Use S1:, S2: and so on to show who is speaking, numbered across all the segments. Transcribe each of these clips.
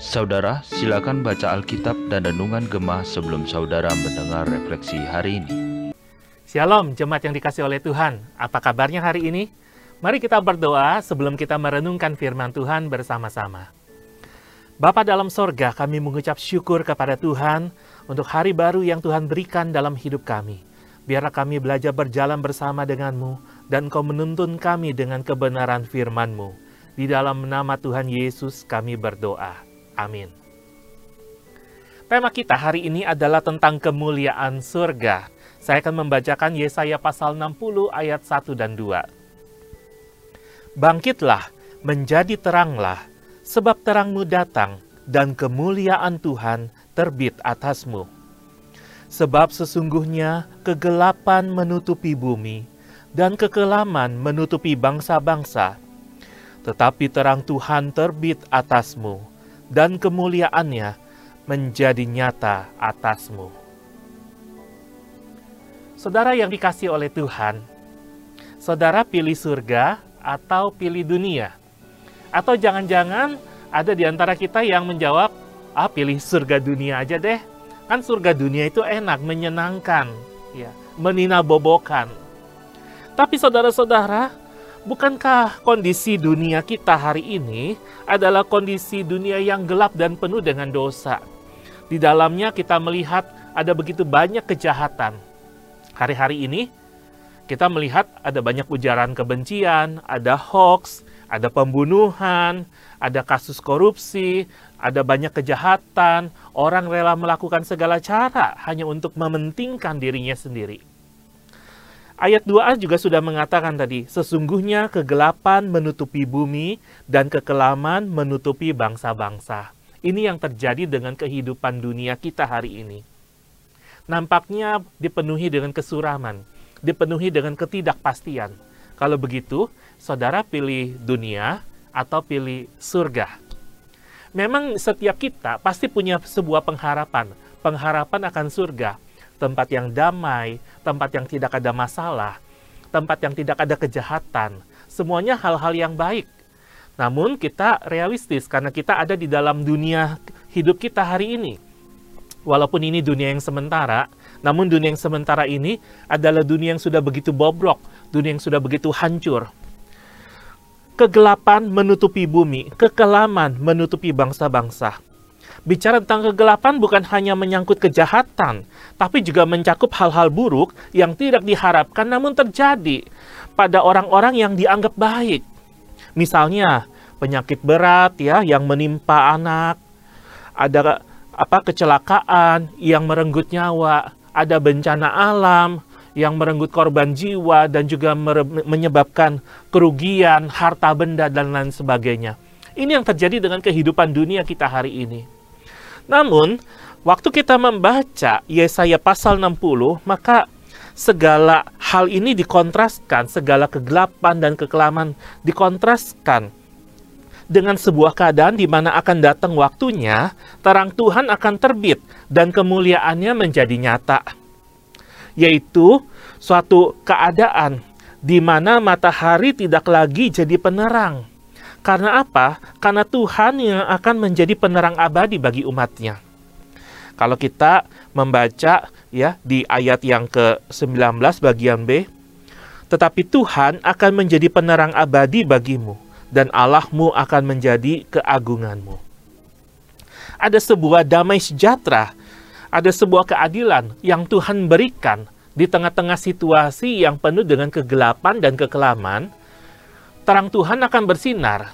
S1: Saudara, silakan baca Alkitab dan Renungan Gemah sebelum saudara mendengar refleksi hari ini.
S2: Shalom, jemaat yang dikasih oleh Tuhan. Apa kabarnya hari ini? Mari kita berdoa sebelum kita merenungkan firman Tuhan bersama-sama. Bapa dalam sorga, kami mengucap syukur kepada Tuhan untuk hari baru yang Tuhan berikan dalam hidup kami. Biarlah kami belajar berjalan bersama denganmu dan kau menuntun kami dengan kebenaran firman-Mu. Di dalam nama Tuhan Yesus kami berdoa. Amin. Tema kita hari ini adalah tentang kemuliaan surga. Saya akan membacakan Yesaya pasal 60 ayat 1 dan 2. Bangkitlah, menjadi teranglah, sebab terangmu datang dan kemuliaan Tuhan terbit atasmu. Sebab sesungguhnya kegelapan menutupi bumi dan kekelaman menutupi bangsa-bangsa. Tetapi terang Tuhan terbit atasmu, dan kemuliaannya menjadi nyata atasmu. Saudara yang dikasih oleh Tuhan, saudara pilih surga atau pilih dunia? Atau jangan-jangan ada di antara kita yang menjawab, ah pilih surga dunia aja deh. Kan surga dunia itu enak, menyenangkan, ya, meninabobokan. Tapi saudara-saudara, Bukankah kondisi dunia kita hari ini adalah kondisi dunia yang gelap dan penuh dengan dosa? Di dalamnya kita melihat ada begitu banyak kejahatan. Hari-hari ini kita melihat ada banyak ujaran kebencian, ada hoax, ada pembunuhan, ada kasus korupsi, ada banyak kejahatan, orang rela melakukan segala cara hanya untuk mementingkan dirinya sendiri. Ayat 2a juga sudah mengatakan tadi, sesungguhnya kegelapan menutupi bumi dan kekelaman menutupi bangsa-bangsa. Ini yang terjadi dengan kehidupan dunia kita hari ini. Nampaknya dipenuhi dengan kesuraman, dipenuhi dengan ketidakpastian. Kalau begitu, saudara pilih dunia atau pilih surga. Memang setiap kita pasti punya sebuah pengharapan, pengharapan akan surga tempat yang damai, tempat yang tidak ada masalah, tempat yang tidak ada kejahatan. Semuanya hal-hal yang baik. Namun kita realistis karena kita ada di dalam dunia hidup kita hari ini. Walaupun ini dunia yang sementara, namun dunia yang sementara ini adalah dunia yang sudah begitu bobrok, dunia yang sudah begitu hancur. Kegelapan menutupi bumi, kekelaman menutupi bangsa-bangsa Bicara tentang kegelapan bukan hanya menyangkut kejahatan, tapi juga mencakup hal-hal buruk yang tidak diharapkan namun terjadi pada orang-orang yang dianggap baik. Misalnya, penyakit berat ya yang menimpa anak, ada apa kecelakaan yang merenggut nyawa, ada bencana alam yang merenggut korban jiwa dan juga menyebabkan kerugian harta benda dan lain sebagainya. Ini yang terjadi dengan kehidupan dunia kita hari ini. Namun, waktu kita membaca Yesaya pasal 60, maka segala hal ini dikontraskan, segala kegelapan dan kekelaman dikontraskan dengan sebuah keadaan di mana akan datang waktunya, terang Tuhan akan terbit dan kemuliaannya menjadi nyata. Yaitu suatu keadaan di mana matahari tidak lagi jadi penerang, karena apa? Karena Tuhan yang akan menjadi penerang abadi bagi umatnya. Kalau kita membaca ya di ayat yang ke-19 bagian B, tetapi Tuhan akan menjadi penerang abadi bagimu dan Allahmu akan menjadi keagunganmu. Ada sebuah damai sejahtera, ada sebuah keadilan yang Tuhan berikan di tengah-tengah situasi yang penuh dengan kegelapan dan kekelaman, terang Tuhan akan bersinar.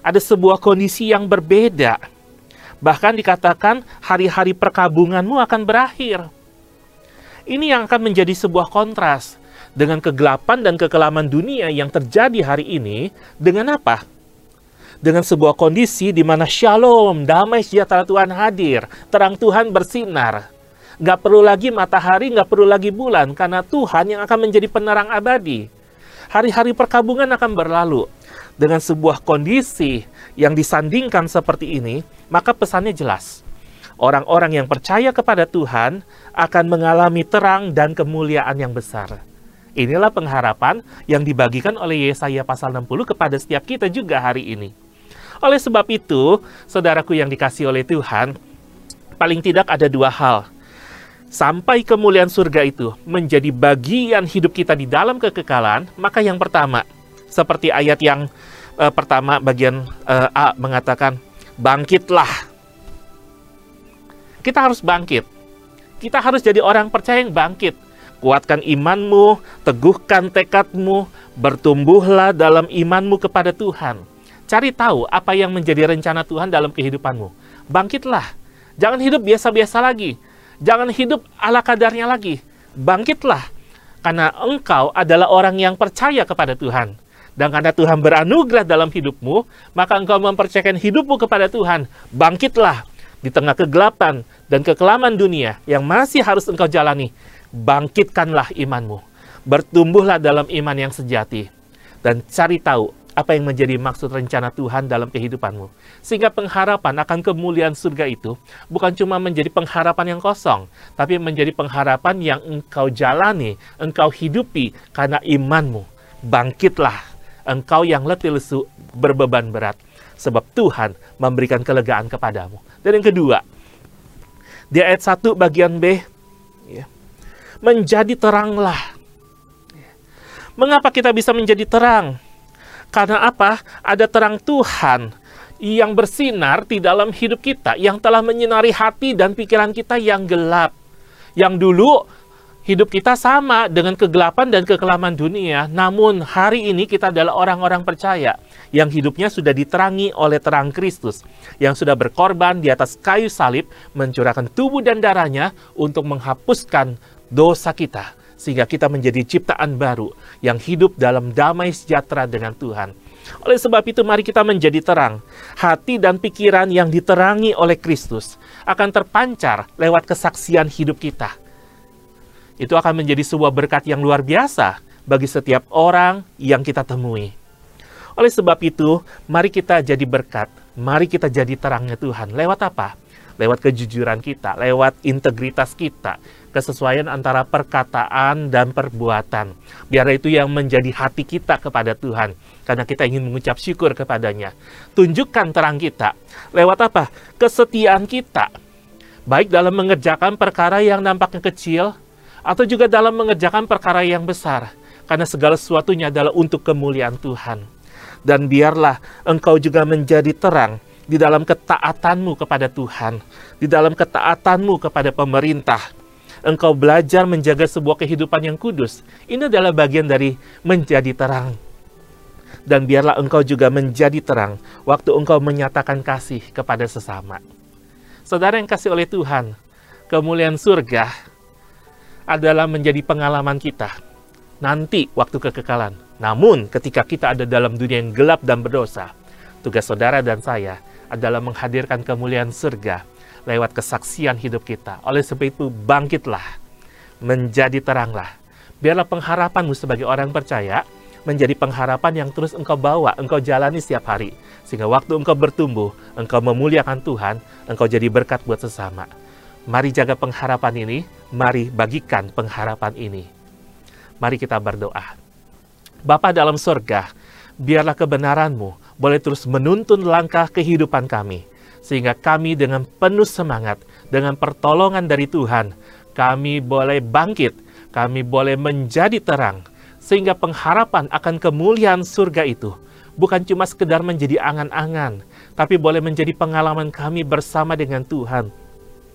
S2: Ada sebuah kondisi yang berbeda. Bahkan dikatakan hari-hari perkabunganmu akan berakhir. Ini yang akan menjadi sebuah kontras dengan kegelapan dan kekelaman dunia yang terjadi hari ini dengan apa? Dengan sebuah kondisi di mana shalom, damai sejahtera Tuhan hadir, terang Tuhan bersinar. Gak perlu lagi matahari, gak perlu lagi bulan, karena Tuhan yang akan menjadi penerang abadi hari-hari perkabungan akan berlalu. Dengan sebuah kondisi yang disandingkan seperti ini, maka pesannya jelas. Orang-orang yang percaya kepada Tuhan akan mengalami terang dan kemuliaan yang besar. Inilah pengharapan yang dibagikan oleh Yesaya pasal 60 kepada setiap kita juga hari ini. Oleh sebab itu, saudaraku yang dikasih oleh Tuhan, paling tidak ada dua hal. Sampai kemuliaan surga itu menjadi bagian hidup kita di dalam kekekalan, maka yang pertama, seperti ayat yang uh, pertama bagian uh, A mengatakan, bangkitlah. Kita harus bangkit. Kita harus jadi orang percaya yang bangkit Kuatkan imanmu, teguhkan tekadmu, bertumbuhlah dalam imanmu kepada Tuhan. Cari tahu apa yang menjadi rencana Tuhan dalam kehidupanmu. Bangkitlah. Jangan hidup biasa-biasa lagi. Jangan hidup ala kadarnya lagi. Bangkitlah. Karena engkau adalah orang yang percaya kepada Tuhan. Dan karena Tuhan beranugerah dalam hidupmu, maka engkau mempercayakan hidupmu kepada Tuhan. Bangkitlah di tengah kegelapan dan kekelaman dunia yang masih harus engkau jalani bangkitkanlah imanmu. Bertumbuhlah dalam iman yang sejati. Dan cari tahu apa yang menjadi maksud rencana Tuhan dalam kehidupanmu. Sehingga pengharapan akan kemuliaan surga itu bukan cuma menjadi pengharapan yang kosong, tapi menjadi pengharapan yang engkau jalani, engkau hidupi karena imanmu. Bangkitlah, engkau yang letih lesu, berbeban berat. Sebab Tuhan memberikan kelegaan kepadamu. Dan yang kedua, di ayat 1 bagian B, menjadi teranglah. Mengapa kita bisa menjadi terang? Karena apa? Ada terang Tuhan yang bersinar di dalam hidup kita, yang telah menyinari hati dan pikiran kita yang gelap. Yang dulu hidup kita sama dengan kegelapan dan kekelaman dunia, namun hari ini kita adalah orang-orang percaya yang hidupnya sudah diterangi oleh terang Kristus, yang sudah berkorban di atas kayu salib, mencurahkan tubuh dan darahnya untuk menghapuskan dosa kita, sehingga kita menjadi ciptaan baru yang hidup dalam damai sejahtera dengan Tuhan. Oleh sebab itu, mari kita menjadi terang. Hati dan pikiran yang diterangi oleh Kristus akan terpancar lewat kesaksian hidup kita. Itu akan menjadi sebuah berkat yang luar biasa bagi setiap orang yang kita temui. Oleh sebab itu, mari kita jadi berkat, mari kita jadi terangnya Tuhan. Lewat apa? Lewat kejujuran kita, lewat integritas kita, kesesuaian antara perkataan dan perbuatan. Biar itu yang menjadi hati kita kepada Tuhan, karena kita ingin mengucap syukur kepadanya. Tunjukkan terang kita lewat apa? Kesetiaan kita, baik dalam mengerjakan perkara yang nampaknya kecil, atau juga dalam mengerjakan perkara yang besar, karena segala sesuatunya adalah untuk kemuliaan Tuhan. Dan biarlah engkau juga menjadi terang di dalam ketaatanmu kepada Tuhan, di dalam ketaatanmu kepada pemerintah, engkau belajar menjaga sebuah kehidupan yang kudus. Ini adalah bagian dari menjadi terang. Dan biarlah engkau juga menjadi terang waktu engkau menyatakan kasih kepada sesama. Saudara yang kasih oleh Tuhan, kemuliaan surga adalah menjadi pengalaman kita nanti waktu kekekalan. Namun ketika kita ada dalam dunia yang gelap dan berdosa, tugas saudara dan saya adalah menghadirkan kemuliaan surga lewat kesaksian hidup kita. Oleh sebab itu, bangkitlah, menjadi teranglah. Biarlah pengharapanmu sebagai orang percaya menjadi pengharapan yang terus engkau bawa, engkau jalani setiap hari. Sehingga waktu engkau bertumbuh, engkau memuliakan Tuhan, engkau jadi berkat buat sesama. Mari jaga pengharapan ini, mari bagikan pengharapan ini. Mari kita berdoa. Bapa dalam surga, biarlah kebenaranmu boleh terus menuntun langkah kehidupan kami sehingga kami dengan penuh semangat, dengan pertolongan dari Tuhan, kami boleh bangkit, kami boleh menjadi terang, sehingga pengharapan akan kemuliaan surga itu bukan cuma sekedar menjadi angan-angan, tapi boleh menjadi pengalaman kami bersama dengan Tuhan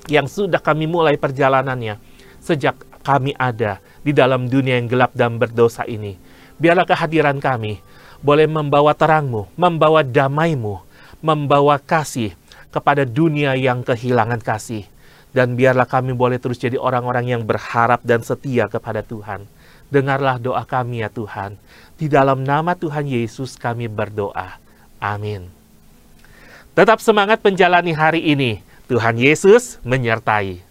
S2: yang sudah kami mulai perjalanannya sejak kami ada di dalam dunia yang gelap dan berdosa ini. Biarlah kehadiran kami boleh membawa terangmu, membawa damaimu, membawa kasih, kepada dunia yang kehilangan kasih. Dan biarlah kami boleh terus jadi orang-orang yang berharap dan setia kepada Tuhan. Dengarlah doa kami ya Tuhan. Di dalam nama Tuhan Yesus kami berdoa. Amin. Tetap semangat menjalani hari ini. Tuhan Yesus menyertai.